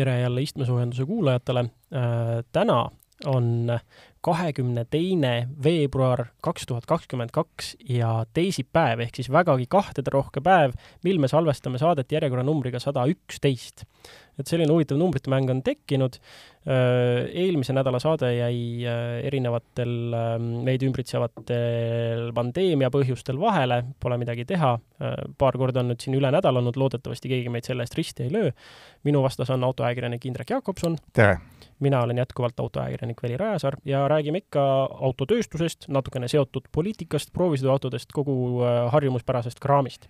tere jälle istmesoojenduse kuulajatele. täna on kahekümne teine veebruar kaks tuhat kakskümmend kaks ja teisipäev ehk siis vägagi kahtederohke päev, mil me salvestame saadet järjekorranumbriga sada üksteist. Et selline huvitav numbrite mäng on tekkinud. eelmise nädala saade jäi erinevatel meid ümbritsevatel pandeemia põhjustel vahele, pole midagi teha. paar korda on nüüd siin üle nädala olnud, loodetavasti keegi meid selle eest risti ei löö. minu vastas on autoajakirjanik Indrek Jakobson. tere! mina olen jätkuvalt autoajakirjanik Veli Rajasaar ja räägime ikka autotööstusest, natukene seotud poliitikast, proovisõiduautodest, kogu äh, harjumuspärasest kraamist.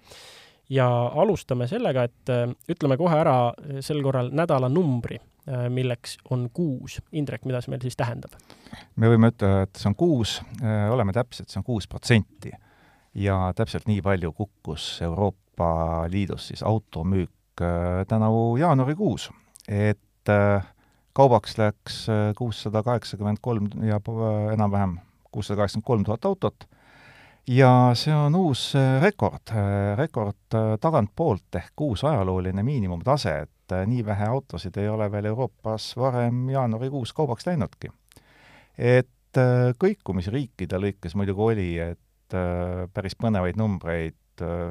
Ja alustame sellega, et äh, ütleme kohe ära äh, sel korral nädalanumbri, milleks on kuus. Indrek, mida see meil siis tähendab? me võime ütelda, et see on kuus, oleme täpsed, see on kuus protsenti. ja täpselt nii palju kukkus Euroopa Liidus siis automüük tänavu jaanuarikuus, et äh, kaubaks läks äh, kuussada kaheksakümmend kolm ja äh, enam-vähem kuussada kaheksakümmend kolm tuhat autot ja see on uus äh, rekord, rekord tagantpoolt ehk uus ajalooline miinimumtase, et nii vähe autosid ei ole veel Euroopas varem jaanuarikuus kaubaks läinudki. et kõikumisi riikide lõikes muidugi oli, et päris põnevaid numbreid,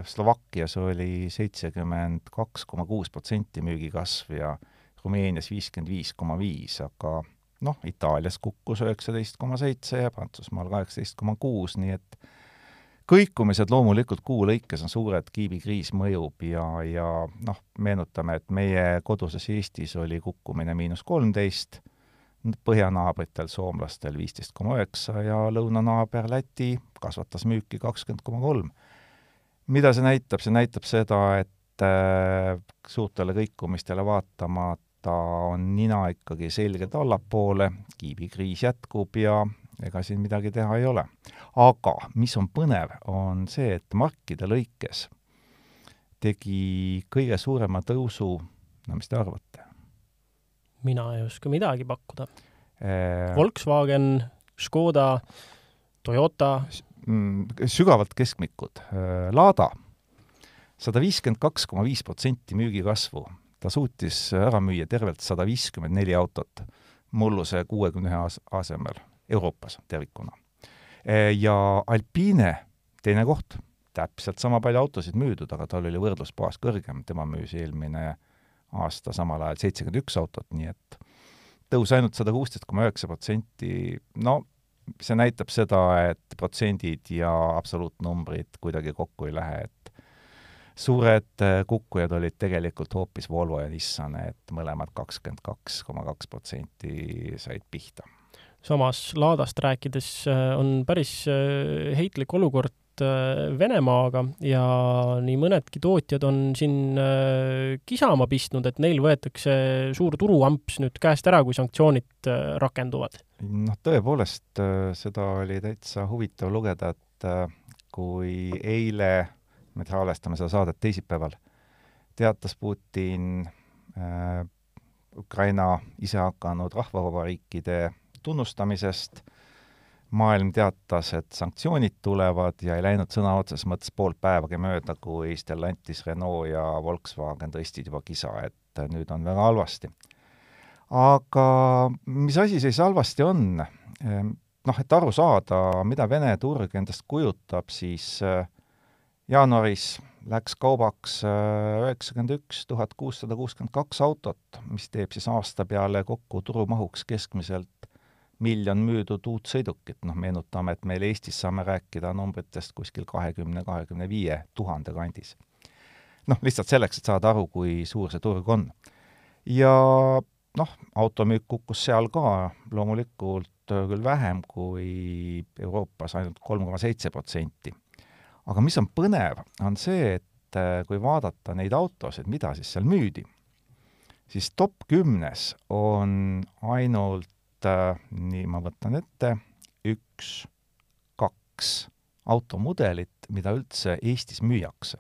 Slovakkias oli seitsekümmend kaks koma kuus protsenti müügikasv ja Rumeenias viiskümmend viis koma viis, aga noh, Itaalias kukkus üheksateist koma seitse ja Prantsusmaal kaheksateist koma kuus, nii et kõikumised loomulikult kuu lõikes on suured, kiibikriis mõjub ja, ja noh, meenutame, et meie koduses Eestis oli kukkumine miinus kolmteist, põhjanaabritel, soomlastel viisteist koma üheksa ja lõunanaaber Läti kasvatas müüki kakskümmend koma kolm. mida see näitab, see näitab seda, et äh, suurtele kõikumistele vaatamata ta on nina ikkagi selgelt allapoole, kiibikriis jätkub ja ega siin midagi teha ei ole. aga mis on põnev, on see, et markide lõikes tegi kõige suurema tõusu, no mis te arvate? mina ei oska midagi pakkuda eee... Volkswagen, Škoda, Toyota mm, sügavalt keskmikud. Lada, sada viiskümmend kaks koma viis protsenti müügikasvu ta suutis ära müüa tervelt sada viiskümmend neli autot mulluse kuuekümne ühe asemel Euroopas tervikuna. E, ja Alpine teine koht, täpselt sama palju autosid müüdud, aga tal oli võrdlusbaas kõrgem, tema müüs eelmine aasta samal ajal seitsekümmend üks autot, nii et tõus ainult sada kuusteist koma üheksa protsenti, no see näitab seda, et protsendid ja absoluutnumbrid kuidagi kokku ei lähe, et suured äh, kukkujad olid tegelikult hoopis Volvo ja Nissan, et mõlemad kakskümmend kaks koma kaks protsenti said pihta. Samas Laadast rääkides äh, on päris äh, heitlik olukord Venemaaga ja nii mõnedki tootjad on siin kisama pistnud, et neil võetakse suur turuamps nüüd käest ära, kui sanktsioonid rakenduvad. noh, tõepoolest, seda oli täitsa huvitav lugeda, et kui eile me salvestame seda saadet teisipäeval, teatas Putin äh, Ukraina isehakanud rahvavabariikide tunnustamisest, maailm teatas, et sanktsioonid tulevad ja ei läinud sõna otseses mõttes pool päevagi mööda, kui Stellantis, Renault ja Volkswagen tõstsid juba kisa, et nüüd on väga halvasti. aga mis asi siis halvasti on? Noh, et aru saada, mida Vene turg endast kujutab, siis äh, jaanuaris läks kaubaks äh, üheksakümmend üks tuhat kuussada kuuskümmend kaks autot, mis teeb siis aasta peale kokku turumahuks keskmiselt miljon müüdud uut sõidukit, noh meenutame, et meil Eestis saame rääkida numbritest kuskil kahekümne, kahekümne viie tuhande kandis. noh, lihtsalt selleks, et saada aru, kui suur see turg on. ja noh, automüük kukkus seal ka loomulikult küll vähem kui Euroopas ainult, kolm koma seitse protsenti aga mis on põnev, on see, et äh, kui vaadata neid autosid, mida siis seal müüdi, siis top kümnes on ainult nii, ma võtan ette, üks, kaks automudelit, mida üldse Eestis müüakse.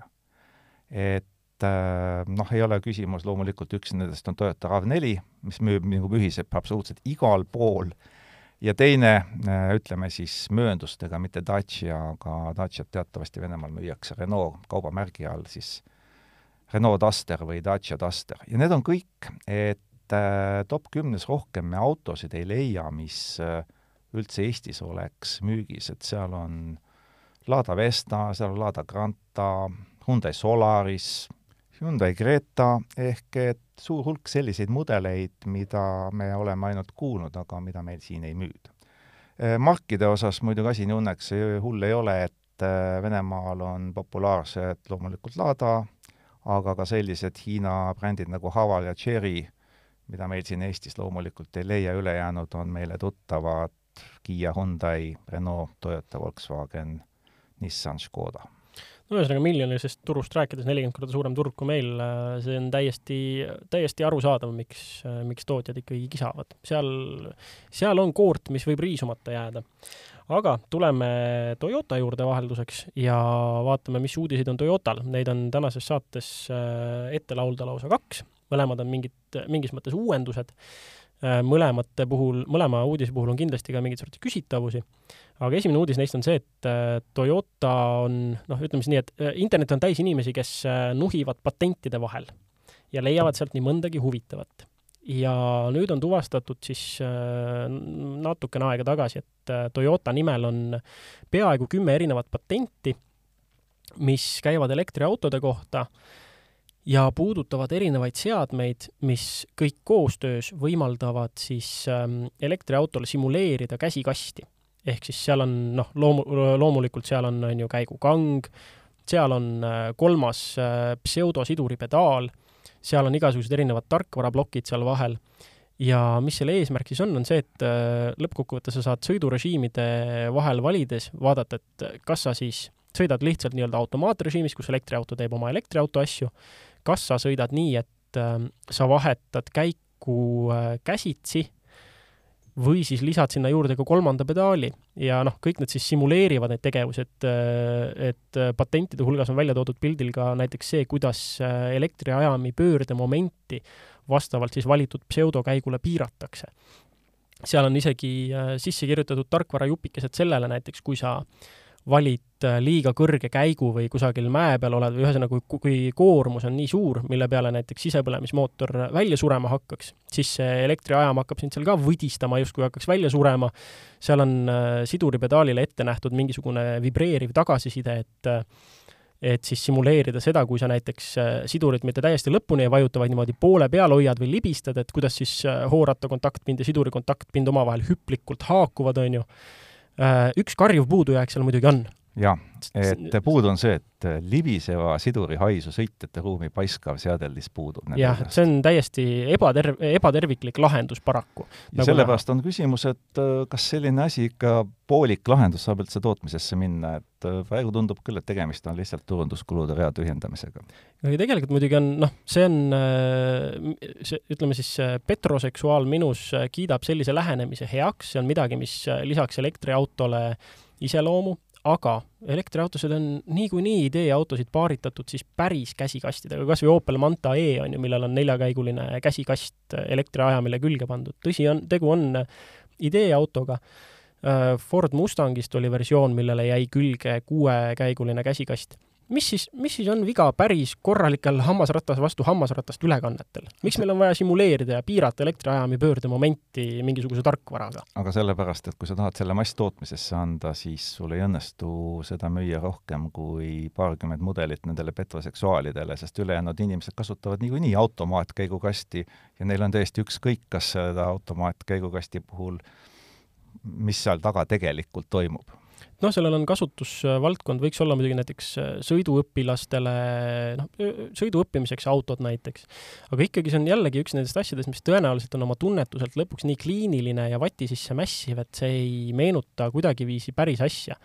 et äh, noh, ei ole küsimus, loomulikult üks nendest on Toyota RAV4, mis müüb nagu mühiseb absoluutselt igal pool. Äh, ja teine, äh, ütleme siis mööndustega, mitte Dacia, aga Daciat teatavasti Venemaal müüakse Renault kaubamärgi all, siis Renault Duster või Dacia Duster. Ja need on kõik, et äh, top kümnes rohkem me autosid ei leia, mis äh, üldse Eestis oleks müügis, et seal on Lada Vesta, seal on Lada Granta, Hyundai Solaris, Hyundai Creta, ehk et suur hulk selliseid mudeleid, mida me oleme ainult kuulnud, aga mida meil siin ei müüda. markide osas muidugi asi nii õnneks hull ei ole, et Venemaal on populaarsed loomulikult Lada, aga ka sellised Hiina brändid nagu Haval ja Cherry, mida meil siin Eestis loomulikult ei leia, ülejäänud on meile tuttavad Kiia, Hyundai, Renault, Toyota, Volkswagen, Nissan, Škoda no ühesõnaga miljonilisest turust rääkides, nelikümmend korda suurem turg kui meil, see on täiesti, täiesti arusaadav, miks, miks tootjad ikkagi kisavad. seal, seal on koort, mis võib riisumata jääda. aga tuleme Toyota juurde vahelduseks ja vaatame, mis uudiseid on Toyotal. Neid on tänases saates äh, ette laulda lausa kaks, mõlemad on mingid, mingis mõttes uuendused. Äh, mõlemate puhul, mõlema uudise puhul on kindlasti ka mingeid sorti küsitavusi, aga esimene uudis neist on see, et äh, Toyota on, noh, ütleme siis nii, et äh, internet on täis inimesi, kes nuhivad patentide vahel ja leiavad sealt nii mõndagi huvitavat. ja nüüd on tuvastatud siis natukene aega tagasi, et Toyota nimel on peaaegu kümme erinevat patenti, mis käivad elektriautode kohta ja puudutavad erinevaid seadmeid, mis kõik koostöös võimaldavad siis ähm, elektriautol simuleerida käsikasti. ehk siis seal on noh, loomu-, loomulikult seal on, on ju käigukang, seal on äh, kolmas äh, pseudosiduripedaal, seal on igasugused erinevad tarkvaraplokid seal vahel ja mis selle eesmärk siis on, on see, et äh, lõppkokkuvõttes sa saad sõidurežiimide vahel valides vaadata, et kas sa siis sõidad lihtsalt nii-öelda automaatrežiimis, kus elektriauto teeb oma elektriauto asju, kas sa sõidad nii, et äh, sa vahetad käiku äh, käsitsi või siis lisad sinna juurde ka kolmanda pedaali ja noh, kõik need siis simuleerivad neid tegevusi, et, äh, et äh, patentide hulgas on välja toodud pildil ka näiteks see, kuidas elektriajami pöördemomenti vastavalt siis valitud pseudokäigule piiratakse. seal on isegi sisse kirjutatud tarkvarajupikesed sellele näiteks, kui sa äh, valid äh, liiga kõrge käigu või kusagil mäe peal oled või ühesõnaga, kui, koormus on nii suur, mille peale näiteks sisepõlemismootor välja surema hakkaks, siis see elektriajam hakkab sind seal ka võdistama, justkui hakkaks välja surema. seal on äh, siduripedaalile ette nähtud mingisugune vibreeriv tagasiside, et äh, et siis simuleerida seda, kui sa näiteks sidurit mitte täiesti lõpuni ei vajuta, vaid niimoodi poole peal hoiad või libistad, et kuidas siis hooratta kontaktpind ja siduri kontaktpind omavahel hüplikult haakuvad, on ju Äh, üks karjuv puudujääk seal muidugi on. Jah, et puudu on see, et libiseva siduri haisu sõitjate ruumi paiskav seadeldis puudub. jah, et see on täiesti ebaterv-, ebaterviklik lahendus paraku. ja nagu sellepärast on küsimus, et äh, kas selline asi ikka, poolik lahendus saab üldse tootmisesse minna, et äh, praegu tundub küll, et tegemist on lihtsalt turunduskulude rea tühjendamisega. aga tegelikult muidugi on, noh, see on, see, ütleme siis, petroseksuaal minus kiidab sellise lähenemise heaks, see on midagi, mis lisaks elektriautole iseloomu, aga elektriautosid on niikuinii ideeautosid paaritatud siis päris käsikastidega, kas või Opel Manta E on ju, millel on neljakäiguline käsikast elektriajamile külge pandud. tõsi on, tegu on ideeautoga. Äh, Ford Mustangist oli versioon, millele jäi külge kuuekäiguline käsikast mis siis, mis siis on viga päris korralikel hammasratas vastu hammasratast ülekannetel? miks meil on vaja simuleerida ja piirata elektriajami pöördemomenti mingisuguse tarkvaraga? aga sellepärast, et kui sa tahad selle masstootmisesse anda, siis sul ei õnnestu seda müüa rohkem kui paarkümmend mudelit nendele petroseksuaalidele, sest ülejäänud inimesed kasutavad niikuinii automaatkäigukasti ja neil on täiesti ükskõik, kas seda automaatkäigukasti puhul mis seal taga tegelikult toimub noh, sellel on kasutusvaldkond, võiks olla muidugi näiteks äh, sõiduõpilastele, noh, sõidu õppimiseks autod näiteks. aga ikkagi see on jällegi üks nendest asjadest, mis tõenäoliselt on oma tunnetuselt lõpuks nii kliiniline ja vati sisse mässiv, et see ei meenuta kuidagiviisi päris asja.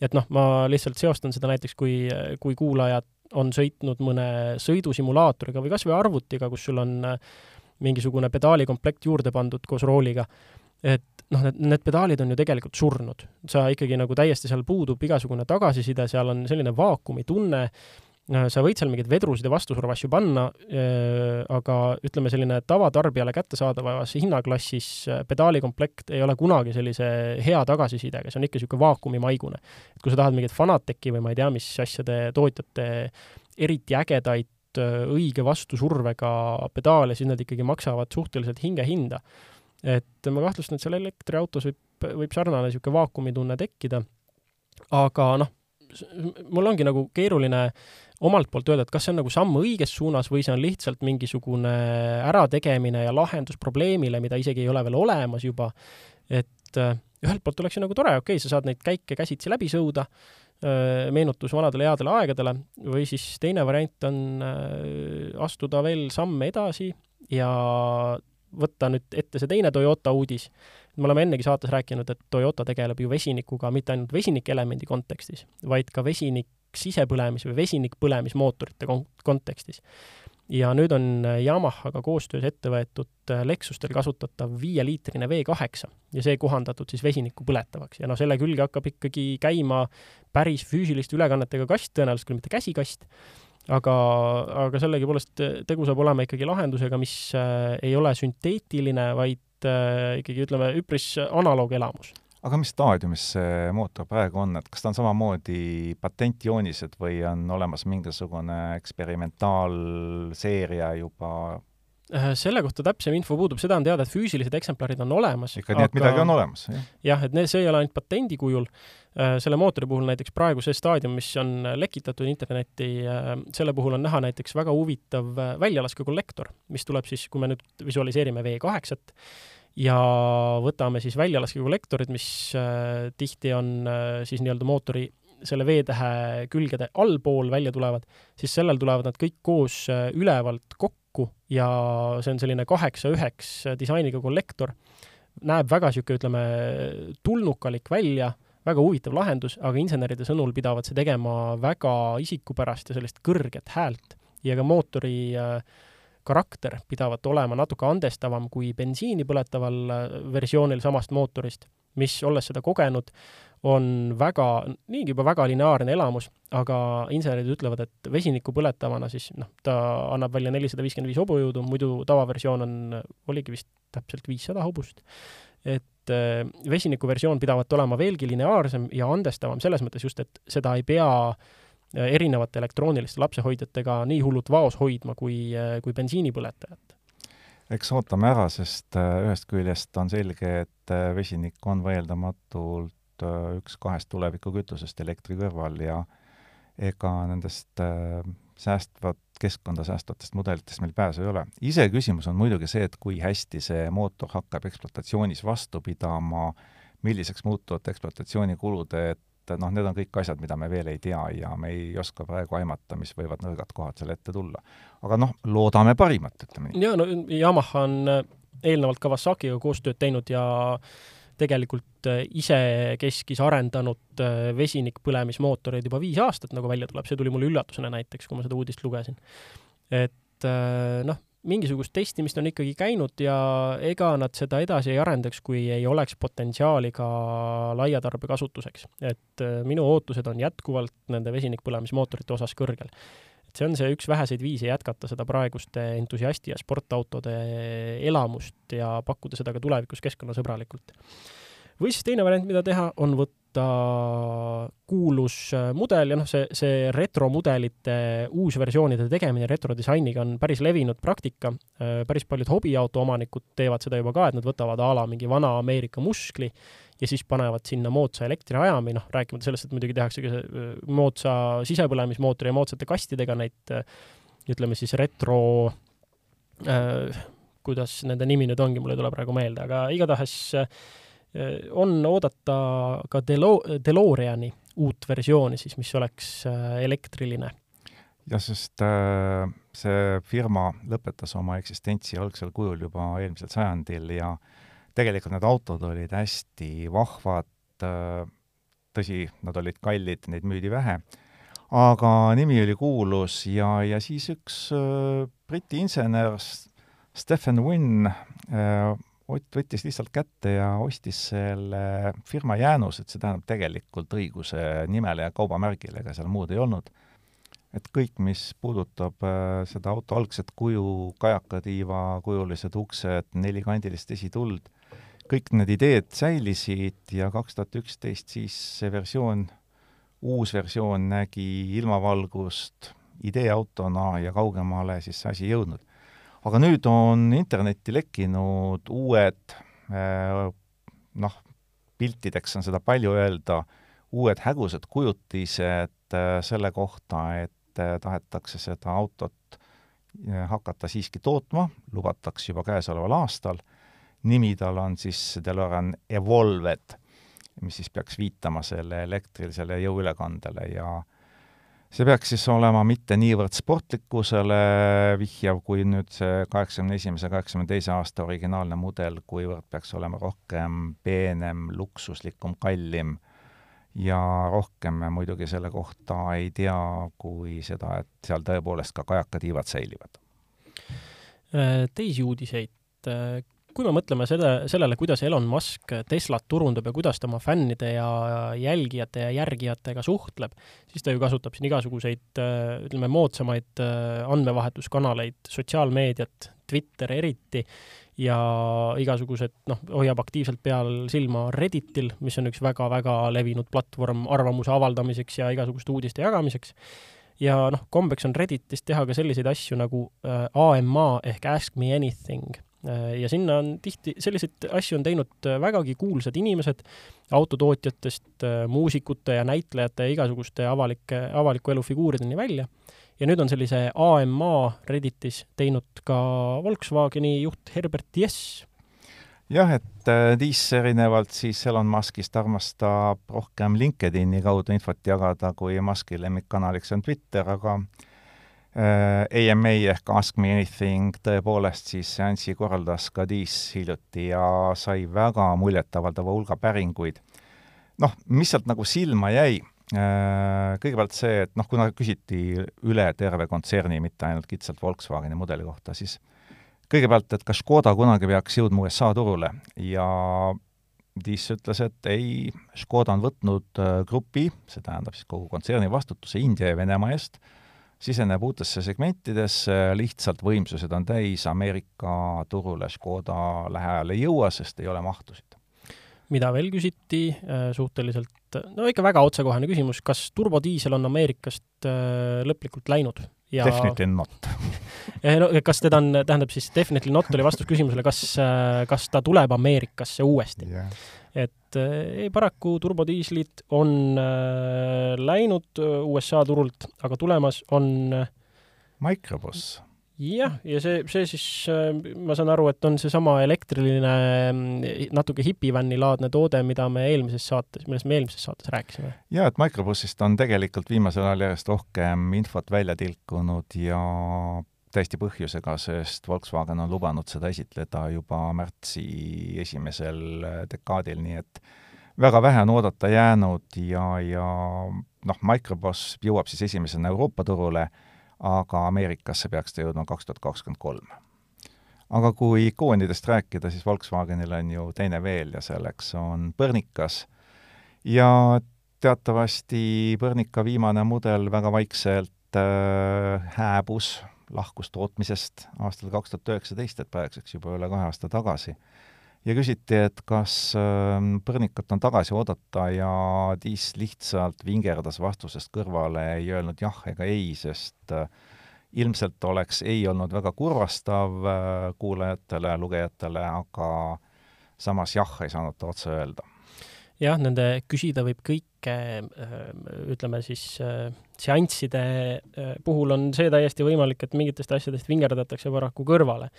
et noh, ma lihtsalt seostan seda näiteks, kui, kui kuulajad on sõitnud mõne sõidusimulaatoriga või kas või arvutiga, kus sul on äh, mingisugune pedaalikomplekt juurde pandud koos rooliga, et noh, need, need pedaalid on ju tegelikult surnud. sa ikkagi nagu täiesti, seal puudub igasugune tagasiside, seal on selline vaakumitunne, sa võid seal mingeid vedrusid ja vastusurva asju panna, äh, aga ütleme, selline tavatarbijale kättesaadavas hinnaklassis äh, pedaalikomplekt ei ole kunagi sellise hea tagasisidega, see on ikka niisugune vaakumimaigune. et kui sa tahad mingeid Fanateci või ma ei tea, mis asjade tootjate eriti ägedaid õige vastusurvega pedaale, siis nad ikkagi maksavad suhteliselt hingehinda. Et ma kahtlustan, et seal elektriautos võib, võib sarnane niisugune vaakumitunne tekkida, aga noh, mul ongi nagu keeruline omalt poolt öelda, et kas see on nagu samm õiges suunas või see on lihtsalt mingisugune ärategemine ja lahendus probleemile, mida isegi ei ole veel olemas juba. et äh, ühelt poolt oleks ju nagu tore, okei okay,, sa saad neid käike käsitsi läbi sõuda, meenutus vanadele headele aegadele, või siis teine variant on astuda veel samm edasi ja võtta nüüd ette see teine Toyota uudis. me oleme ennegi saates rääkinud, et Toyota tegeleb ju vesinikuga mitte ainult vesinikelemendi kontekstis, vaid ka vesinik sisepõlemis- või vesinikpõlemismootorite kon-, kontekstis ja nüüd on Yamahaga koostöös ette võetud äh, Lexustel kasutatav viieliitrine V8 ja see kohandatud siis vesinikku põletavaks ja noh, selle külge hakkab ikkagi käima päris füüsiliste ülekannetega kast, tõenäoliselt küll mitte käsikast, aga, aga sellegipoolest äh, tegu saab olema ikkagi lahendusega, mis äh, ei ole sünteetiline, vaid äh, ikkagi ütleme, üpris analoogelamus aga mis staadiumis see mootor praegu on, et kas ta on samamoodi patentjoonised või on olemas mingisugune eksperimentaalseeria juba? Äh, selle kohta täpsem info puudub, seda on teada, et füüsilised eksemplarid on olemas. ikka aga... nii, et midagi on olemas, jah? jah, et see ei ole ainult patendi kujul, äh, selle mootori puhul näiteks praegu see staadium, mis on lekitatud internetti, äh, selle puhul on näha näiteks väga huvitav väljalaskekukollektor, mis tuleb siis, kui me nüüd visualiseerime V8-t, ja võtame siis väljalaskekukollektorid, mis tihti on siis nii-öelda mootori selle V-tähe külgede allpool välja tulevad, siis sellel tulevad nad kõik koos ülevalt kokku ja see on selline kaheksa-üheks disainiga kollektor. näeb väga niisugune, ütleme, tulnukalik välja, väga huvitav lahendus, aga inseneride sõnul pidavat see tegema väga isikupärast ja sellist kõrget häält ja ka mootori äh, karakter pidavat olema natuke andestavam kui bensiini põletaval äh, versioonil samast mootorist, mis, olles seda kogenud, on väga, niigi juba väga lineaarne elamus, aga insenerid ütlevad, et vesinikku põletavana siis noh, ta annab välja nelisada viiskümmend viis hobujõudu, muidu tavaversioon on, oligi vist täpselt viissada hobust. et äh, vesiniku versioon pidavat olema veelgi lineaarsem ja andestavam selles mõttes just, et seda ei pea äh, erinevate elektrooniliste lapsehoidjatega nii hullult vaos hoidma kui, kui bensiinipõletajat. eks ootame ära, sest ühest küljest on selge, et vesinik on vaieldamatult äh, üks kahest tulevikukütusest elektri kõrval ja ega nendest säästvat, keskkonda säästvatest mudelitest meil pääsu ei ole. iseküsimus on muidugi see, et kui hästi see mootor hakkab ekspluatatsioonis vastu pidama, milliseks muutuvad ekspluatatsioonikulud, et noh, need on kõik asjad, mida me veel ei tea ja me ei oska praegu aimata, mis võivad nõrgad kohad seal ette tulla. aga noh, loodame parimat, ütleme nii. jaa, no Yamaha on äh, eelnevalt Kawasakiga koostööd teinud ja tegelikult äh, isekeskis arendanud äh, vesinikpõlemismootoreid juba viis aastat, nagu välja tuleb, see tuli mulle üllatusena näiteks, kui ma seda uudist lugesin. et noh, mingisugust testimist on ikkagi käinud ja ega nad seda edasi ei arendaks, kui ei oleks potentsiaali ka laia tarbekasutuseks. et äh, minu ootused on jätkuvalt nende vesinikpõlemismootorite osas kõrgel. Et see on see üks väheseid viise jätkata seda praeguste entusiasti ja sportautode elamust ja pakkuda seda ka tulevikus keskkonnasõbralikult. või siis teine variant, mida teha, on võtta kuulus äh, mudel ja noh, see, see retromudelite uusversioonide tegemine retrodisainiga on päris levinud praktika. Äh, päris paljud hobiauto omanikud teevad seda juba ka, et nad võtavad a la mingi vana Ameerika muskli ja siis panevad sinna moodsa elektriajami, noh, rääkimata sellest, et muidugi tehakse ka äh, moodsa sisepõlemismootori ja moodsate kastidega neid ütleme siis retro äh, kuidas nende nimi nüüd ongi, mul ei tule praegu meelde, aga igatahes äh, Äh, on oodata ka Delo-, DeLoreani uut versiooni siis, mis oleks äh, elektriline. jah, sest äh, see firma lõpetas oma eksistentsi algsel kujul juba eelmisel sajandil ja tegelikult need autod olid hästi vahvad äh,, tõsi, nad olid kallid, neid müüdi vähe, aga nimi oli kuulus ja, ja siis üks äh, Briti insener Stephen Wynn äh, võttis lihtsalt kätte ja ostis selle firma jäänused, see tähendab tegelikult õiguse nimele ja kaubamärgile, ega seal muud ei olnud. et kõik, mis puudutab äh, seda auto algset kuju, kajakatiiva kujulised uksed, nelikandilist esituld, kõik need ideed säilisid ja kaks tuhat üksteist siis see versioon, uus versioon nägi ilmavalgust ideeautona ja kaugemale siis see asi jõudnud. aga nüüd on internetti lekkinud uued noh, piltideks on seda palju öelda, uued hägusad kujutised selle kohta, et tahetakse seda autot hakata siiski tootma, lubatakse juba käesoleval aastal, nimi tal on siis DeLorean Evolved, mis siis peaks viitama selle elektrilisele jõuülekandele ja see peaks siis olema mitte niivõrd sportlikkusele vihjav, kui nüüd see kaheksakümne esimese, kaheksakümne teise aasta originaalne mudel, kuivõrd peaks olema rohkem peenem, luksuslikum, kallim ja rohkem me muidugi selle kohta ei tea, kui seda, et seal tõepoolest ka kajakatiivad säilivad. Teisi uudiseid, kui me mõtleme selle, sellele, kuidas Elon Musk Teslat turundab ja kuidas ta oma fännide ja jälgijate ja järgijatega suhtleb, siis ta ju kasutab siin igasuguseid, äh, ütleme, moodsamaid andmevahetuskanaleid, sotsiaalmeediat, Twitter eriti, ja igasugused, noh, hoiab aktiivselt peal silma Redditil, mis on üks väga-väga levinud platvorm arvamuse avaldamiseks ja igasuguste uudiste jagamiseks. ja noh, kombeks on Redditis teha ka selliseid asju nagu äh, AMA ehk Ask me anything äh, ja sinna on tihti, selliseid asju on teinud äh, vägagi kuulsad inimesed, autotootjatest äh, muusikute ja näitlejate ja igasuguste avalike, avaliku elu figuurideni välja ja nüüd on sellise AMA Redditis teinud ka Volkswageni juht Herbert Jess. jah, et äh, Diis erinevalt siis Elon Muskist armastab rohkem LinkedIni kaudu infot jagada, kui Muski lemmikkanaliks on Twitter, aga äh, AMA ehk Ask Me Anything tõepoolest siis seansi korraldas ka Diis hiljuti ja sai väga muljetavaldava hulga päringuid. noh, mis sealt nagu silma jäi Äh, kõigepealt see, et noh, kuna küsiti üle terve kontserni, mitte ainult kitsalt Volkswageni mudeli kohta, siis kõigepealt, et kas Škoda kunagi peaks jõudma USA turule ja Diis ütles, et ei, Škoda on võtnud äh, grupi, see tähendab siis kogu kontserni vastutuse India ja Venemaa eest, siseneb uutesse segmentidesse, lihtsalt võimsused on täis, Ameerika turule Škoda lähiajal ei jõua, sest ei ole mahtusid. Mida veel küsiti äh, suhteliselt, no ikka väga otsekohene küsimus, kas turbodiisel on Ameerikast äh, lõplikult läinud? ja Definitely not. No kas teda on, tähendab siis definitely not oli vastus küsimusele, kas, äh, kas ta tuleb Ameerikasse uuesti? Yeah.. Et ei, paraku turbodiislid on äh, läinud USA turult, aga tulemas on Microbus jah, ja see, see siis, äh, ma saan aru, et on seesama elektriline mm, natuke hipivänni laadne toode, mida me eelmises saates, millest me eelmises saates rääkisime. jaa, et Microbussist on tegelikult viimasel ajal järjest rohkem infot välja tilkunud ja täiesti põhjusega, sest Volkswagen on lubanud seda esitleda juba märtsi esimesel dekaadil, nii et väga vähe on oodata jäänud ja, ja noh, Microbus jõuab siis esimesena Euroopa turule aga Ameerikasse peaks ta jõudma kaks tuhat kakskümmend kolm. aga kui ikoonidest rääkida, siis Volkswagenil on ju teine veel ja selleks on Põrnikas. ja teatavasti Põrnika viimane mudel väga vaikselt äh, hääbus, lahkus tootmisest aastal kaks tuhat üheksateist, et praeguseks juba üle kahe aasta tagasi ja küsiti, et kas ähm, Põrnikat on tagasi oodata ja Tiis lihtsalt vingerdas vastusest kõrvale, ei öelnud jah ega ei, sest äh, ilmselt oleks ei olnud väga kurvastav äh, kuulajatele, lugejatele, aga samas jah ei saanud ta otse öelda. Jah, nende küsida võib kõike, äh, ütleme siis seansside puhul on see täiesti võimalik, et mingitest asjadest vingerdatakse paraku kõrvale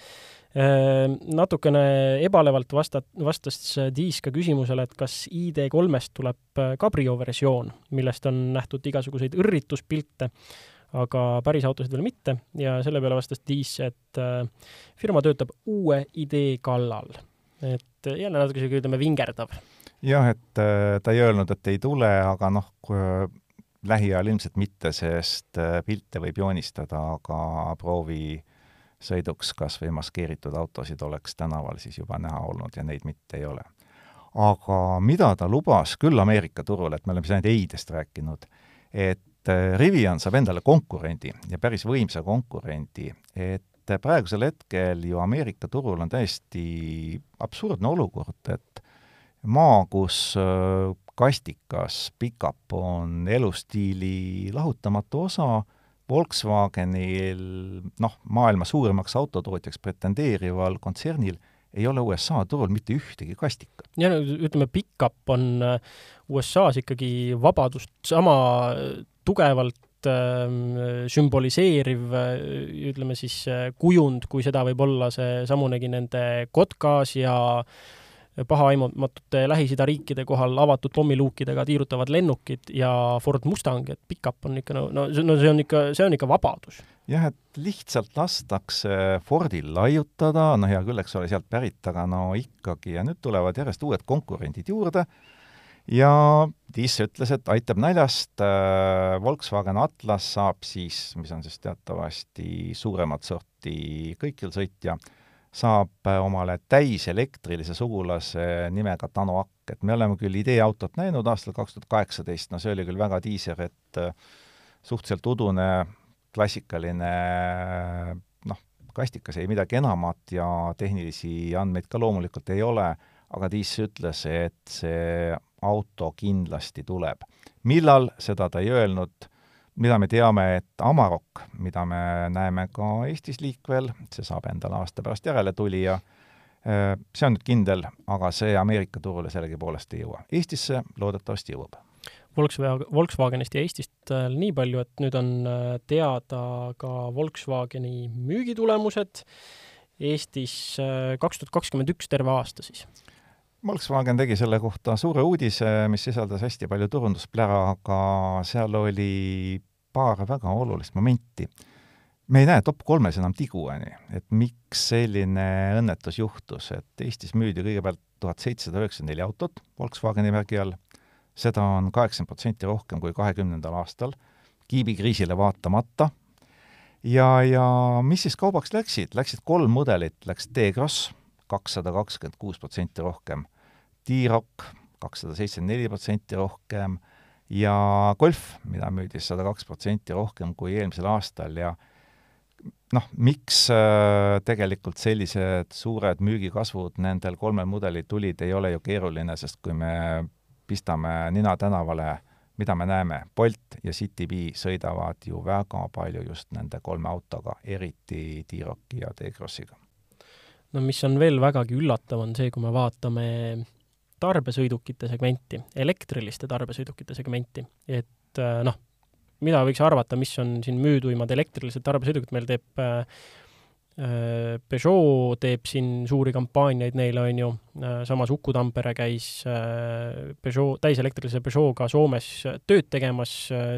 natukene ebalevalt vasta-, vastas Diis ka küsimusele, et kas ID3-st tuleb Cabrio äh, versioon, millest on nähtud igasuguseid õrrituspilte, aga päris autosid veel mitte ja selle peale vastas Diis, et äh, firma töötab uue idee kallal. et jälle natuke sihuke, ütleme, vingerdav. Jah, et äh, ta ei öelnud, et ei tule, aga noh, lähiajal ilmselt mitte, sest pilte võib joonistada, aga proovi sõiduks kas või maskeeritud autosid oleks tänaval siis juba näha olnud ja neid mitte ei ole. aga mida ta lubas küll Ameerika turule, et me oleme siin ainult ei-dest rääkinud, et äh, Rivian saab endale konkurendi ja päris võimsa konkurendi, et praegusel hetkel ju Ameerika turul on täiesti absurdne olukord, et maa, kus äh, kastikas, pickup on elustiili lahutamatu osa, Volkswagenil, noh, maailma suurimaks autotootjaks pretendeerival kontsernil ei ole USA turul mitte ühtegi kastikat. ja no ütleme, pickup on äh, USA-s ikkagi vabadust sama tugevalt äh, sümboliseeriv äh, ütleme siis äh, kujund, kui seda võib olla seesamunegi nende Kotkas ja pahaaimatute Lähis-Ida riikide kohal avatud pommiluukidega tiirutavad lennukid ja Ford Mustang, et pickup on ikka no, no, no see on ikka, see on ikka vabadus. jah, et lihtsalt lastakse Fordil laiutada, no hea küll, eks ole, sealt pärit, aga no ikkagi, ja nüüd tulevad järjest uued konkurendid juurde ja Tiis ütles, et aitab naljast äh,, Volkswagen Atlas saab siis, mis on siis teatavasti suuremat sorti kõikjal-sõitja, saab äh, omale täiselektrilise sugulase nimega Tanoak, et me oleme küll ideeautot näinud aastal kaks tuhat kaheksateist, no see oli küll väga diiser, et äh, suhteliselt udune klassikaline noh, kastikas ei midagi enamat ja tehnilisi andmeid ka loomulikult ei ole, aga Tiis ütles, et see auto kindlasti tuleb. millal, seda ta ei öelnud, mida me teame, et Amarok, mida me näeme ka Eestis liikvel, see saab endale aasta pärast järele tulija, äh, see on nüüd kindel, aga see Ameerika turule sellegipoolest ei jõua. Eestisse loodetavasti jõuab. Volkswagen, Volkswagenist ja Eestist äh, nii palju, et nüüd on äh, teada ka Volkswageni müügitulemused Eestis kaks tuhat kakskümmend üks terve aasta siis Volkswagen tegi selle kohta suure uudise, mis sisaldas hästi palju turundusplära, aga seal oli paar väga olulist momenti. me ei näe top kolmes enam tigu, on ju, et miks selline õnnetus juhtus, et Eestis müüdi kõigepealt tuhat seitsesada üheksakümmend neli autot Volkswageni märgi all, seda on kaheksakümmend protsenti rohkem kui kahekümnendal aastal, kiibikriisile vaatamata, ja, ja mis siis kaubaks läksid, läksid kolm mudelit, läks T-Cross, kakssada kakskümmend kuus protsenti rohkem, T-Rock kakssada seitsekümmend neli protsenti rohkem. Ja Golf, mida müüdi sada kaks protsenti rohkem kui eelmisel aastal. Ja noh, miks äh, tegelikult sellised suured müügikasvud nendel kolmel mudelil tulid, ei ole ju keeruline, sest kui me pistame nina tänavale, mida me näeme, Bolt ja Citybee sõidavad ju väga palju just nende kolme autoga, eriti T-Rocki ja T-Crossiga no mis on veel vägagi üllatav, on see, kui me vaatame tarbesõidukite segmenti, elektriliste tarbesõidukite segmenti, et äh, noh, mida võiks arvata, mis on siin müüduimad elektrilised tarbesõidukid, meil teeb äh, äh, Peugeot teeb siin suuri kampaaniaid neile, on ju, samas Uku Tampere käis Peugeot, täiselektrilise Peugeot'ga Soomes tööd tegemas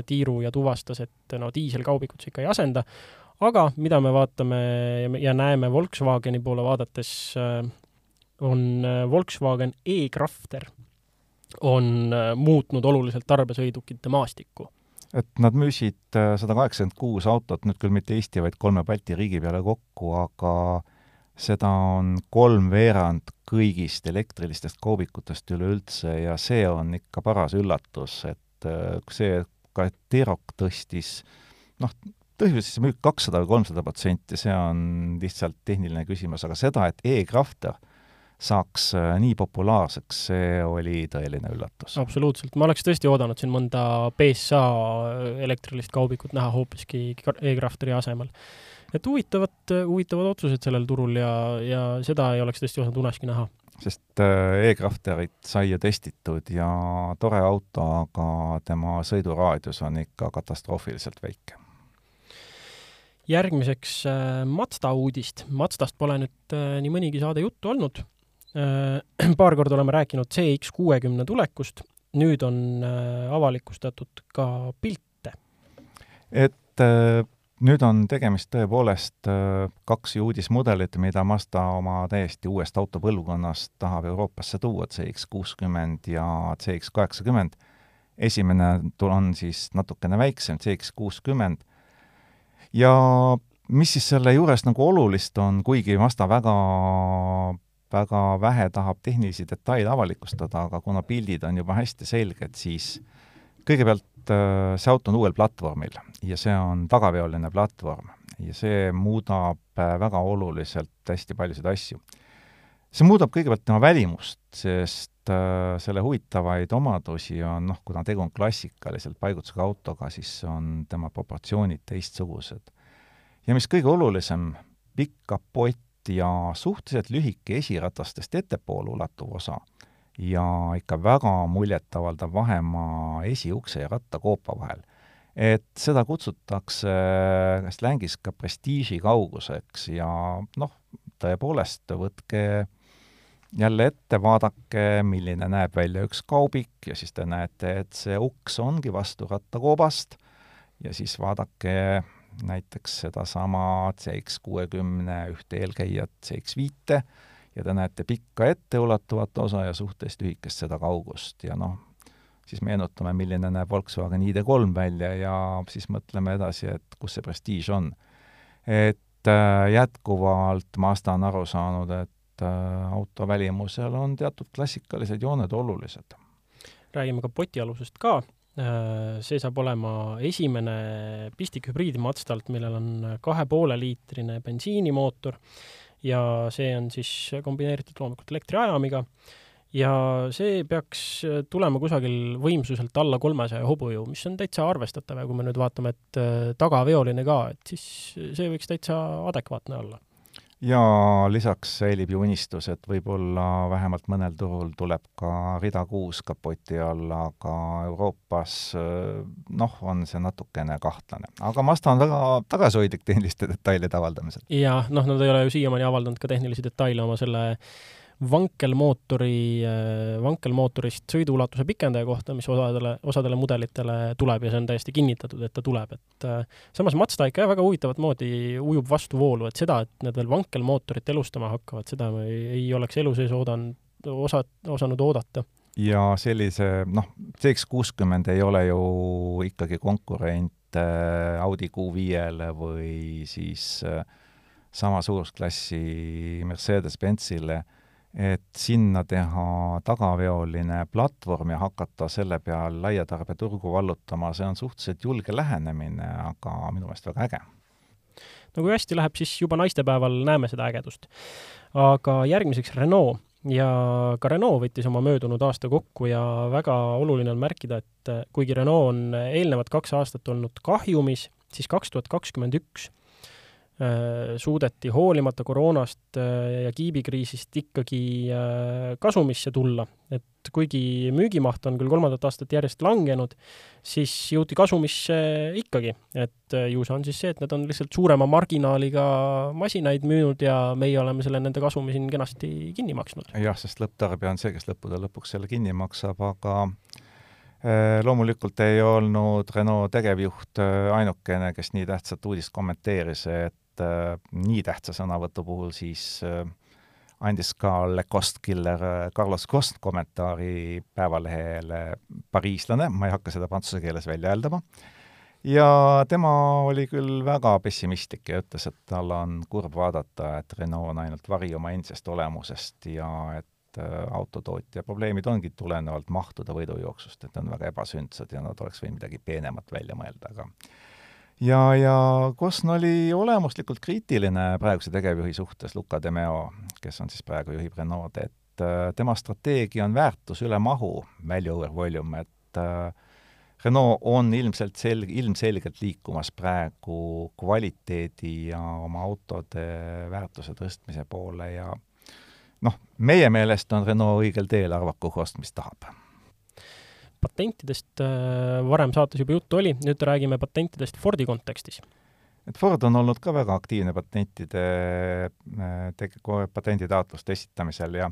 tiiru ja tuvastas, et no diiselkaubikut see ikka ei asenda, aga mida me vaatame ja näeme Volkswageni poole vaadates, äh, on äh, Volkswagen e-Crafter on äh, muutnud oluliselt tarbesõidukite maastikku. et nad müüsid sada kaheksakümmend kuus autot, nüüd küll mitte Eesti, vaid kolme Balti riigi peale kokku, aga seda on kolmveerand kõigist elektrilistest kaubikutest üleüldse ja see on ikka paras üllatus, et see, ka T-Roc tõstis noh, põhimõtteliselt see müük kakssada või kolmsada protsenti, see on lihtsalt tehniline küsimus, aga seda, et e-Crafter saaks äh, nii populaarseks, see oli tõeline üllatus. absoluutselt, ma oleks tõesti oodanud siin mõnda BSA elektrilist kaubikut näha hoopiski e-Crafteri asemel. et huvitavad, huvitavad otsused sellel turul ja, ja seda ei oleks tõesti osanud uneski näha sest äh, e-Crafterit sai ju testitud ja tore auto, aga tema sõiduraadius on ikka katastroofiliselt väike järgmiseks äh, Mazda uudist. Mazdast pole nüüd äh, nii mõnigi saade juttu olnud äh,. paar korda oleme rääkinud CX kuuekümne tulekust, nüüd on avalikustatud ka pilte. et nüüd on tegemist tõepoolest kaks uudismudelit, mida Mazda oma täiesti uuest autopõlvkonnast tahab Euroopasse tuua, CX kuuskümmend ja CX kaheksakümmend. esimene on siis natukene väiksem, CX kuuskümmend ja mis siis selle juures nagu olulist on, kuigi Mazda väga, väga vähe tahab tehnilisi detaile avalikustada, aga kuna pildid on juba hästi selged, siis kõigepealt äh, see auto on uuel platvormil ja see on tagaveoline platvorm ja see muudab äh, väga oluliselt hästi paljusid asju. See muudab kõigepealt tema välimust, sest äh, selle huvitavaid omadusi on noh, kuna tegu on klassikaliselt paigutusega autoga, siis on tema proportsioonid teistsugused. ja mis kõige olulisem, pikk kapott ja suhteliselt lühike esiratastest ettepoole ulatuv osa ja ikka väga muljetavaldav vahemaa esiukse ja rattakoopa vahel et seda kutsutakse slängis ka prestiiži kauguseks ja noh, tõepoolest, võtke jälle ette, vaadake, milline näeb välja üks kaubik ja siis te näete, et see uks ongi vastu rattakoobast ja siis vaadake näiteks sedasama CX kuuekümne ühte eelkäijat CX viite ja te näete pikka etteulatuvat osa ja suhteliselt lühikest seda kaugust ja noh, siis meenutame, milline näeb Volkswagen ID3 välja ja siis mõtleme edasi, et kus see prestiiž on. et äh, jätkuvalt Mazda on aru saanud, et äh, auto välimusel on teatud klassikalised jooned olulised. räägime kapotialusest ka äh,, see saab olema esimene pistikhübriid Mazdalt, millel on kahe poole liitrine bensiinimootor ja see on siis kombineeritud loomulikult elektriajamiga ja see peaks tulema kusagil võimsuselt alla kolmesaja hobujõu, mis on täitsa arvestatav ja kui me nüüd vaatame, et äh, tagaveoline ka, et siis see võiks täitsa adekvaatne olla. Ja lisaks säilib ju unistus, et võib-olla vähemalt mõnel turul tuleb ka rida kuus kapoti alla, aga Euroopas äh, noh, on see natukene kahtlane. aga Mazda on väga tagasihoidlik tehniliste detailide avaldamisel. jah, noh, nad ei ole ju siiamaani avaldanud ka tehnilisi detaile oma selle vankelmootori, äh, vankelmootorist sõiduulatuse pikendaja kohta, mis osadele, osadele mudelitele tuleb ja see on täiesti kinnitatud, et ta tuleb, et äh, samas Mazda ikka väga huvitavat moodi ujub vastu voolu, et seda, et need veel vankelmootorit elustama hakkavad, seda me ei, ei oleks elu sees oodanud, osa, osanud oodata. Ja sellise, noh, CX kuuskümmend ei ole ju ikkagi konkurent äh, Audi Q5-le või siis sama suurusklassi Mercedes-Benzile et sinna teha tagaveoline platvorm ja hakata selle peal laiatarbeturgu vallutama, see on suhteliselt julge lähenemine, aga minu meelest väga äge. no kui hästi läheb, siis juba naistepäeval näeme seda ägedust. aga järgmiseks Renault ja ka Renault võttis oma möödunud aasta kokku ja väga oluline on märkida, et kuigi Renault on eelnevad kaks aastat olnud kahjumis, siis kaks tuhat kakskümmend üks suudeti hoolimata koroonast äh, ja kiibikriisist ikkagi äh, kasumisse tulla, et kuigi müügimaht on küll kolmandat aastat järjest langenud, siis jõuti kasumisse ikkagi, et ju see on siis see, et nad on lihtsalt suurema marginaaliga masinaid müünud ja meie oleme selle nende kasumi siin kenasti kinni maksnud. jah, sest lõpptarbija on see, kes lõppude lõpuks selle kinni maksab, aga loomulikult ei olnud Renault tegevjuht ainukene, kes nii tähtsat uudist kommenteeris, et et äh, nii tähtsa sõnavõtu puhul siis äh, andis ka Le Cost Killer äh, Carlos Cost kommentaari Päevalehele pariislane, ma ei hakka seda prantsuse keeles välja hääldama, ja tema oli küll väga pessimistlik ja ütles, et tal on kurb vaadata, et Renault on ainult vari oma endisest olemusest ja et autotootja probleemid ongi tulenevalt mahtude võidujooksust, et on väga ebasündsad ja nad oleks võinud midagi peenemat välja mõelda, aga ja, ja Kosn oli olemuslikult kriitiline praeguse tegevjuhi suhtes, Luca de Meo, kes on siis praegu juhib Renault, et äh, tema strateegia on väärtus üle mahu, value over volume, et äh, Renault on ilmselt selg-, ilmselgelt liikumas praegu kvaliteedi ja oma autode väärtuse tõstmise poole ja noh, meie meelest on Renault õigel teel, arvaku kost, mis tahab patentidest äh, varem saates juba juttu oli, nüüd räägime patentidest Fordi kontekstis. et Ford on olnud ka väga aktiivne patentide äh, patenditaotluste esitamisel ja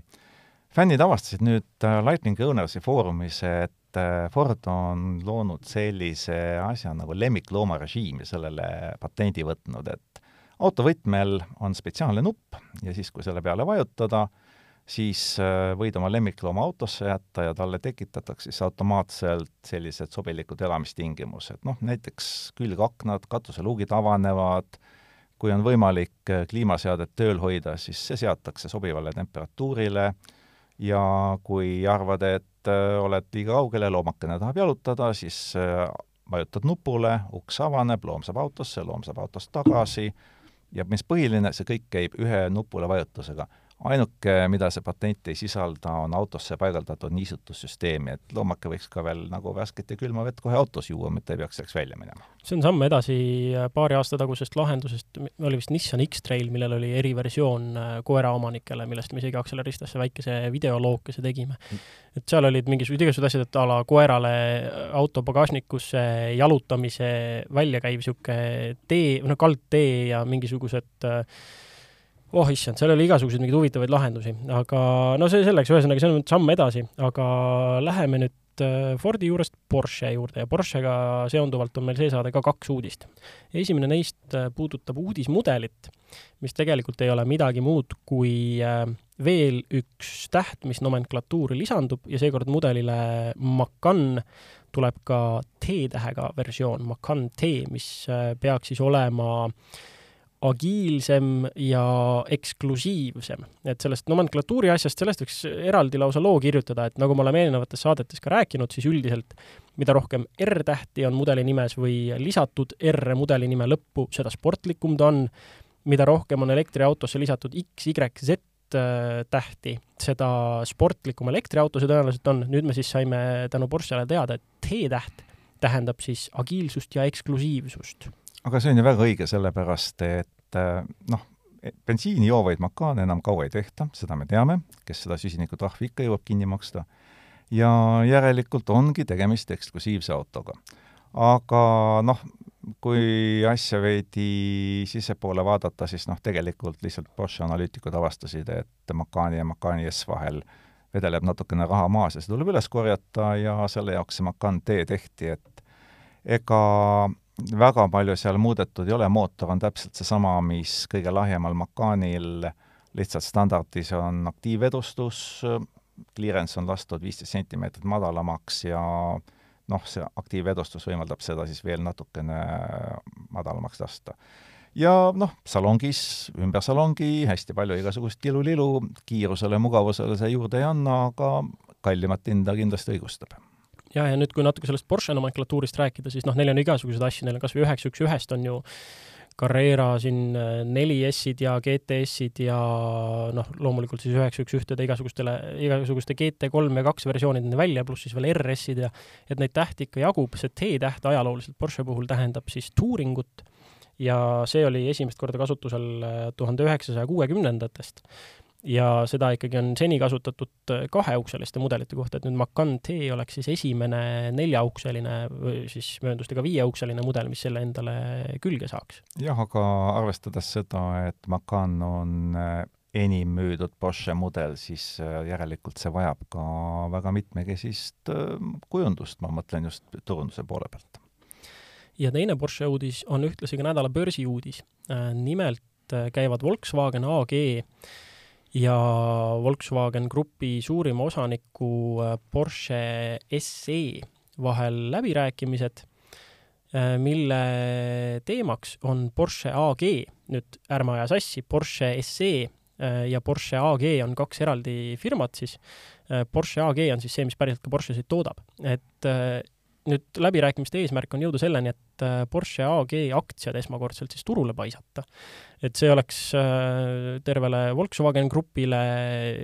fännid avastasid nüüd äh, Lightning Ownersi foorumis, et Ford on loonud sellise asja nagu lemmikloomarežiimi sellele patendi võtnud, et autovõtmel on spetsiaalne nupp ja siis, kui selle peale vajutada, siis äh, võid oma lemmiklooma autosse jätta ja talle tekitatakse siis automaatselt sellised sobilikud elamistingimused, noh näiteks külgaknad, katuseluugid avanevad, kui on võimalik äh, kliimaseadet tööl hoida, siis see seatakse sobivale temperatuurile. Ja kui arvad, et äh, oled liiga kaugel ja loomakene tahab jalutada, siis vajutad nupule, uks avaneb, loom saab autosse, loom saab autost tagasi. Ja mis põhiline, see kõik käib ühe nupule vajutusega ainuke, mida see patent ei sisalda, on autosse paigaldatud niisutussüsteemi, et loomake võiks ka veel nagu värsket ja külma vett kohe autos juua, mitte ei peaks selleks välja minema. see on samm edasi paari aasta tagusest lahendusest, oli vist Nissan X-Trail, millel oli eriversioon äh, koeraomanikele, millest me isegi Acceleristasse väikese videolookese tegime. et seal olid mingisugused igasugused asjad, et a la koerale auto pagasnikusse jalutamise välja käiv niisugune tee, noh, kaldtee ja mingisugused äh, oh issand, seal oli igasuguseid mingeid huvitavaid lahendusi, aga no see selleks, ühesõnaga see on samm edasi, aga läheme nüüd äh, Fordi juurest Porsche juurde ja Porschega seonduvalt on meil see saade ka kaks uudist. esimene neist äh, puudutab uudismudelit, mis tegelikult ei ole midagi muud kui äh, veel üks täht, mis nomenklatuuri lisandub ja seekord mudelile Macan tuleb ka T-tähega versioon, Macan T, mis peaks siis olema äh, agiilsem ja eksklusiivsem. et sellest nomenklatuuri asjast, sellest võiks eraldi lausa loo kirjutada, et nagu me oleme eelnevates saadetes ka rääkinud, siis üldiselt mida rohkem R-tähti on mudeli nimes või lisatud R mudeli nime lõppu, seda sportlikum ta on, mida rohkem on elektriautosse lisatud X, Y, Z äh, tähti, seda sportlikum elektriauto see tõenäoliselt on. nüüd me siis saime tänu Porschele teada, et T-täht tähendab siis agiilsust ja eksklusiivsust aga see on ju väga õige, sellepärast et äh, noh, bensiini joovaid makaane enam kaua ei tehta, seda me teame, kes seda süsinikutrahvi ikka jõuab kinni maksta, ja järelikult ongi tegemist eksklusiivse autoga. aga noh, kui asja veidi sissepoole vaadata, siis noh, tegelikult lihtsalt Bosch analüütikud avastasid, et Makani ja Makani S vahel vedeleb natukene raha maas ja see tuleb üles korjata ja selle jaoks see Macan D tehti, et ega väga palju seal muudetud ei ole, mootor on täpselt seesama, mis kõige lahjemal Macanil, lihtsalt standardis on aktiivedustus, clearance on lastud viisteist sentimeetrit madalamaks ja noh, see aktiivedustus võimaldab seda siis veel natukene madalamaks lasta. ja noh, salongis, ümber salongi hästi palju igasugust kilu-lilu, kiirusele, mugavusele see juurde ei anna, aga kallimat hinda kindlasti õigustab ja, ja nüüd, kui natuke sellest Porsche nomenklatuurist rääkida, siis noh, neil on igasuguseid asju, neil on kas või üheksa üks ühest on ju Carrera siin äh, neli S-id ja GTS-id ja noh, loomulikult siis üheksa üks ühtede igasugustele, igasuguste GT3 ja kaks versioonid välja, pluss siis veel RS-id ja et neid tähti ikka jagub, see T-täht ajalooliselt Porsche puhul tähendab siis tuuringut ja see oli esimest korda kasutusel äh, tuhande üheksasaja kuuekümnendatest ja seda ikkagi on seni kasutatud äh, kaheukseliste mudelite kohta, et nüüd Macan T oleks siis esimene neljaukseline või siis mööndustega viieukseline mudel, mis selle endale külge saaks. jah, aga arvestades seda, et Macan on äh, enim müüdud Porsche mudel, siis äh, järelikult see vajab ka väga mitmekesist kujundust, ma mõtlen just turunduse poole pealt. ja teine Porsche uudis on ühtlasi ka nädala börsiuudis. nimelt käivad Volkswagen AG ja Volkswagen Grupi suurima osaniku äh, Porsche SE vahel läbirääkimised, äh, mille teemaks on Porsche AG, nüüd ärme aja sassi, Porsche SE äh, ja Porsche AG on kaks eraldi firmat siis. Porsche AG on siis see, mis päriselt ka Porschesid toodab, et nüüd läbirääkimiste eesmärk on jõuda selleni, et äh, Porsche AG aktsiad esmakordselt siis turule paisata. et see oleks äh, tervele Volkswagen Grupile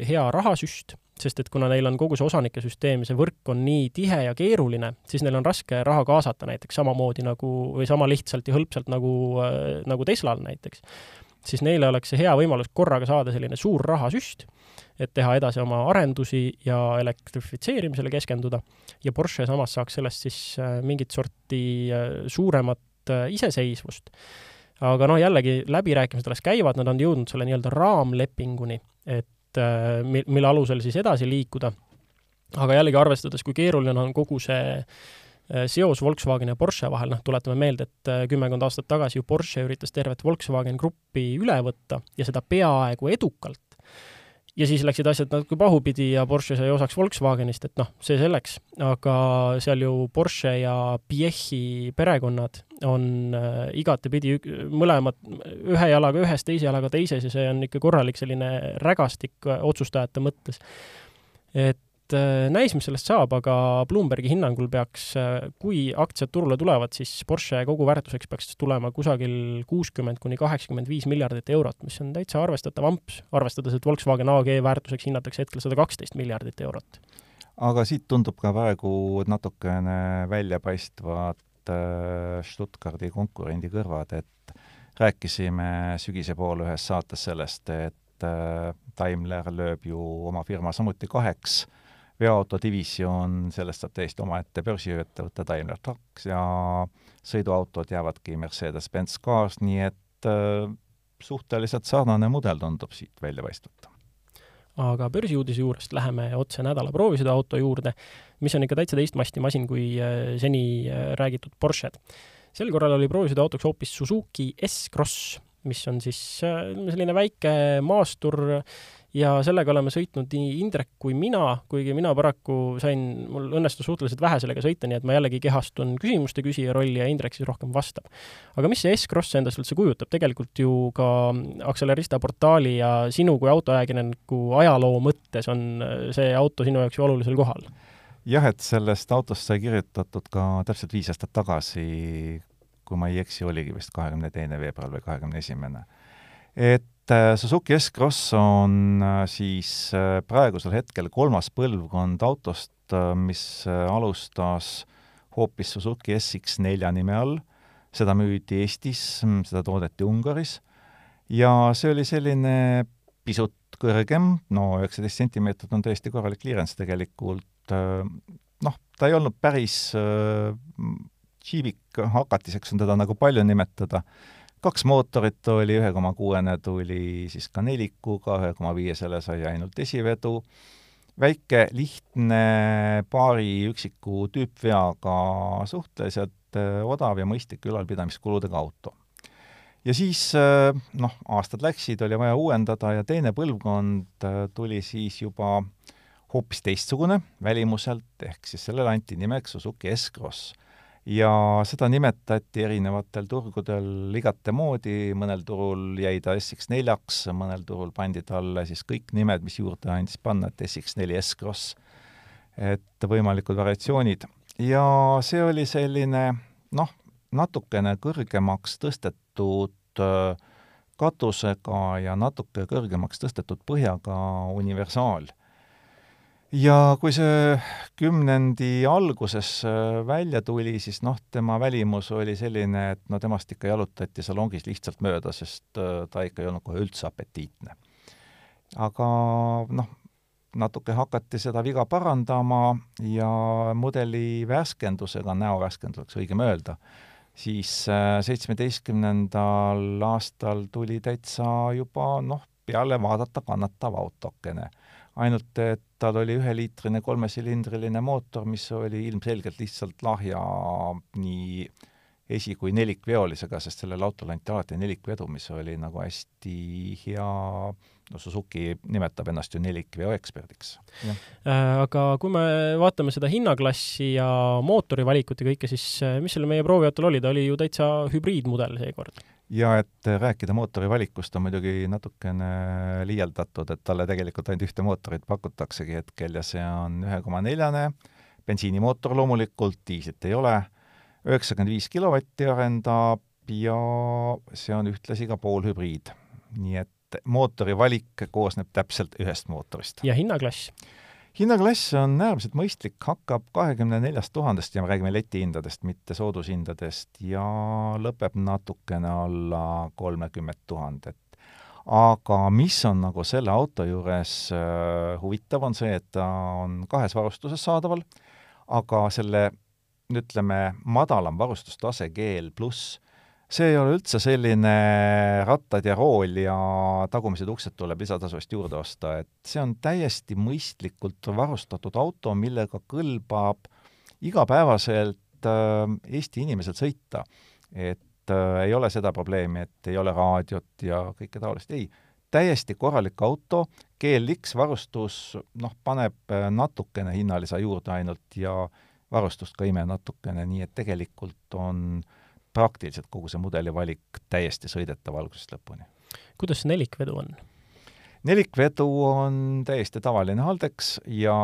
hea rahasüst, sest et kuna neil on kogu see osanike süsteem see võrk on nii tihe ja keeruline, siis neil on raske raha kaasata näiteks samamoodi nagu, või sama lihtsalt ja hõlpsalt nagu, äh, nagu Teslal näiteks. siis neile oleks see hea võimalus korraga saada selline suur rahasüst et teha edasi oma arendusi ja elektrifitseerimisele keskenduda. ja Porsche samas saaks sellest siis äh, mingit sorti äh, suuremat äh, iseseisvust. aga noh, jällegi läbirääkimised alles käivad, nad on jõudnud selle nii-öelda raamlepinguni, et mil-, mille alusel siis edasi liikuda. aga jällegi arvestades, kui keeruline on kogu see seos Volkswageni ja Porsche vahel, noh, tuletame meelde, et kümmekond aastat tagasi ju Porsche üritas tervet Volkswagen Gruppi üle võtta ja seda peaaegu edukalt ja siis läksid asjad natuke pahupidi ja Porsche sai osaks Volkswagenist, et noh, see selleks, aga seal ju Porsche ja Piechi perekonnad on äh, igatepidi mõlemad ühe jalaga ühes, teise jalaga teises ja see on ikka korralik selline rägastik äh, otsustajate mõttes. et äh, näis, mis sellest saab, aga Bloombergi hinnangul peaks, äh, kui aktsiad turule tulevad, siis Porsche koguväärtuseks peaks tulema kusagil kuuskümmend kuni kaheksakümmend viis miljardit eurot, mis on täitsa arvestatav amps, arvestades, et Volkswagen AG väärtuseks hinnatakse hetkel sada kaksteist miljardit eurot. aga siit tundub ka praegu natukene väljapaistvat äh, Stuttgardi konkurendi kõrvad, et rääkisime sügise poole ühes saates sellest, et Daimler lööb ju oma firma samuti kaheks veoautodivisjon, sellest saab täiesti omaette börsiettevõte Daimler Trucks ja sõiduautod jäävadki Mercedes-Benz Cars, nii et äh, suhteliselt sarnane mudel tundub siit välja paistvat. aga börsiuudise juurest läheme otse nädala proovisõiduauto juurde, mis on ikka täitsa teist masti masin kui äh, seni äh, räägitud Porsched. sel korral oli proovisõiduautoks hoopis Suzuki S-Cross, mis on siis äh, selline väike maastur ja sellega oleme sõitnud nii Indrek kui mina, kuigi mina paraku sain, mul õnnestus suhteliselt vähe sellega sõita, nii et ma jällegi kehastun küsimuste küsija rolli ja Indrek siis rohkem vastab. aga mis see S-Cross endast üldse kujutab, tegelikult ju ka Accelerista portaali ja sinu kui autoajakirjaniku ajaloo mõttes on see auto sinu jaoks ju olulisel kohal? jah, et sellest autost sai kirjutatud ka täpselt viis aastat tagasi, kui ma ei eksi, oligi vist kahekümne teine veebruar või kahekümne esimene. et äh, Suzuki S-Cross on äh, siis äh, praegusel hetkel kolmas põlvkond autost, mis alustas hoopis Suzuki SX4 nime all, seda müüdi Eestis, seda toodeti Ungaris. Ja see oli selline pisut kõrgem, no üheksateist sentimeetrit on tõesti korralik clearance tegelikult, noh, ta ei olnud päris Civic hakatiseks on teda nagu palju nimetada, kaks mootorit oli, ühe koma kuuene tuli siis ka nelikuga, ühe koma viiesele sai ainult esivedu, väike, lihtne, paari üksiku tüüpveaga suhteliselt äh, odav ja mõistlike ülalpidamiskuludega auto. ja siis äh, noh, aastad läksid, oli vaja uuendada ja teine põlvkond äh, tuli siis juba hoopis teistsugune välimuselt, ehk siis sellele anti nimeks Suzuki S-Cross ja seda nimetati erinevatel turgudel igate moodi, mõnel turul jäi ta SX4-ks, mõnel turul pandi talle siis kõik nimed, mis juurde andis panna, et SX4 S-Cross, et võimalikud variatsioonid. ja see oli selline noh, natukene kõrgemaks tõstetud äh, katusega ja natuke kõrgemaks tõstetud põhjaga universaal ja kui see kümnendi alguses välja tuli, siis noh, tema välimus oli selline, et no temast ikka jalutati salongis lihtsalt mööda, sest äh, ta ikka ei olnud kohe üldse apetiitne. aga noh, natuke hakati seda viga parandama ja mudeli värskendusega, näo värskenduseks õigem öelda, siis äh, seitsmeteistkümnendal aastal tuli täitsa juba noh, peale vaadata kannatav autokene ainult et tal oli üheliitrine kolmesilindriline mootor, mis oli ilmselgelt lihtsalt lahja nii esi- kui nelikveolisega, sest sellele autole anti alati nelikvedu, mis oli nagu hästi hea, no Suzuki nimetab ennast ju nelikveo eksperdiks. Äh, aga kui me vaatame seda hinnaklassi ja mootori valikut ja kõike, siis äh, mis sellel meie prooviautol oli, ta oli ju täitsa hübriidmudel seekord ja et rääkida mootori valikust on muidugi natukene liialdatud, et talle tegelikult ainult ühte mootorit pakutaksegi hetkel ja see on ühe koma neljane, bensiinimootor loomulikult, diislit ei ole, üheksakümmend viis kilovatti arendab ja see on ühtlasi ka poolhübriid. nii et mootori valik koosneb täpselt ühest mootorist. ja hinnaklass? Hinnaklass on äärmiselt mõistlik, hakkab kahekümne neljast tuhandest ja me räägime letihindadest, mitte soodushindadest, ja lõpeb natukene alla kolmekümmet tuhandet. aga mis on nagu selle auto juures äh, huvitav, on see, et ta on kahes varustuses saadaval, aga selle ütleme, madalam varustustase GL pluss see ei ole üldse selline rattad ja rool ja tagumised uksed tuleb lisatasu eest juurde osta, et see on täiesti mõistlikult varustatud auto, millega kõlbab igapäevaselt äh, Eesti inimesel sõita. et äh, ei ole seda probleemi, et ei ole raadiot ja kõike taolist, ei, täiesti korralik auto, GLX varustus, noh, paneb äh, natukene hinnalisa juurde ainult ja varustust ka ime natukene, nii et tegelikult on äh, praktiliselt kogu see mudeli valik täiesti sõidetav algusest lõpuni. kuidas see nelikvedu on? nelikvedu on täiesti tavaline Haldex ja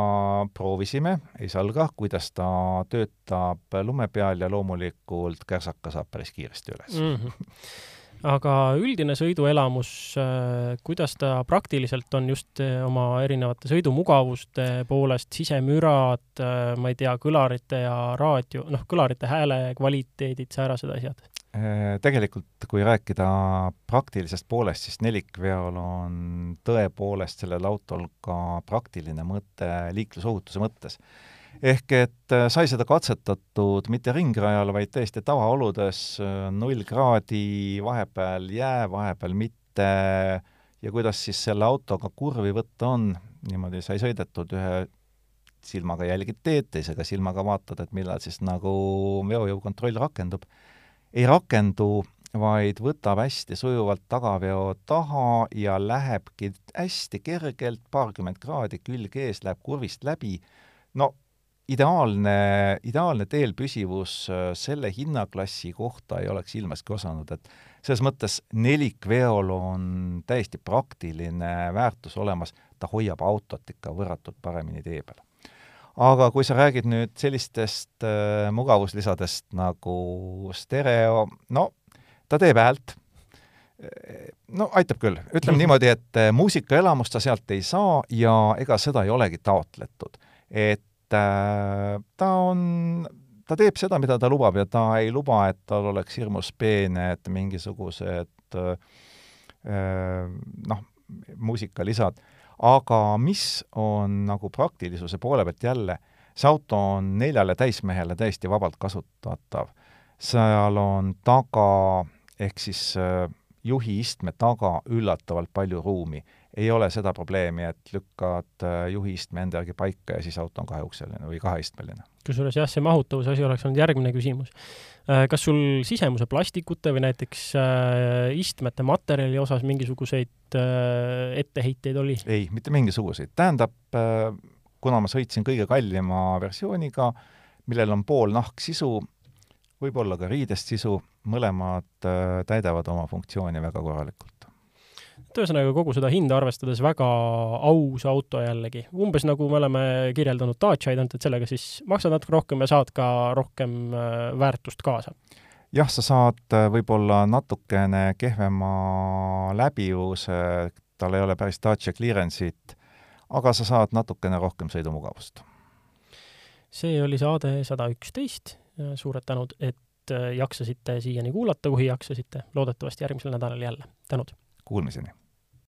proovisime, ei salga, kuidas ta töötab lume peal ja loomulikult kärsaka saab päris kiiresti üles mm. -hmm aga üldine sõiduelamus, äh, kuidas ta praktiliselt on just äh, oma erinevate sõidumugavuste poolest, sisemürad, äh, ma ei tea, kõlarite ja raadio, noh, kõlarite hääle kvaliteedid, säärased asjad? Tegelikult, kui rääkida praktilisest poolest, siis nelikveol on tõepoolest sellel autol ka praktiline mõte liiklusohutuse mõttes ehk et äh, sai seda katsetatud mitte ringrajal, vaid täiesti tavaoludes, äh, null kraadi, vahepeal jää, vahepeal mitte, ja kuidas siis selle autoga kurvi võtta on, niimoodi sai sõidetud ühe silmaga jälgid teed, teisega silmaga vaatad, et millal siis nagu veojõukontroll rakendub. ei rakendu, vaid võtab hästi sujuvalt tagaveo taha ja lähebki hästi kergelt, paarkümmend kraadi külg ees, läheb kurvist läbi, no ideaalne, ideaalne teel püsivus äh, selle hinnaklassi kohta ei oleks ilmaski osanud, et selles mõttes nelikveol on täiesti praktiline väärtus olemas, ta hoiab autot ikka võrratult paremini tee peal. aga kui sa räägid nüüd sellistest äh, mugavuslisadest nagu stereo, no ta teeb häält, no aitab küll, ütleme niimoodi, et äh, muusikaelamust sa sealt ei saa ja ega seda ei olegi taotletud. et ta on, ta teeb seda, mida ta lubab ja ta ei luba, et tal oleks hirmus peened mingisugused äh, noh, muusikalisad. aga mis on nagu praktilisuse poole pealt jälle, see auto on neljale täismehele täiesti vabalt kasutatav. seal on taga, ehk siis äh, juhi istme taga üllatavalt palju ruumi ei ole seda probleemi, et lükkad äh, juhiistme enda järgi paika ja siis auto on kaheukseline või kaheistmeline. kusjuures jah, see mahutavuse asi oleks olnud järgmine küsimus. Äh, kas sul sisemuse plastikute või näiteks äh, istmete materjali osas mingisuguseid etteheiteid oli? ei, mitte mingisuguseid. tähendab, kuna ma sõitsin kõige kallima versiooniga, millel on pool nahksisu, võib-olla ka riidest sisu, mõlemad täidavad oma funktsiooni väga korralikult et ühesõnaga kogu seda hinda arvestades väga aus auto jällegi, umbes nagu me oleme kirjeldanud Daciaid, ainult et sellega siis maksad natuke rohkem ja saad ka rohkem äh, väärtust kaasa. jah, sa saad äh, võib-olla natukene kehvema läbivuse, tal ei ole päris Dacia clearance'it, aga sa saad natukene rohkem sõidumugavust. see oli saade sada üksteist, suured tänud, et äh, jaksasite siiani kuulata, kui jaksasite, loodetavasti järgmisel nädalal jälle, tänud! Kuulmiseni!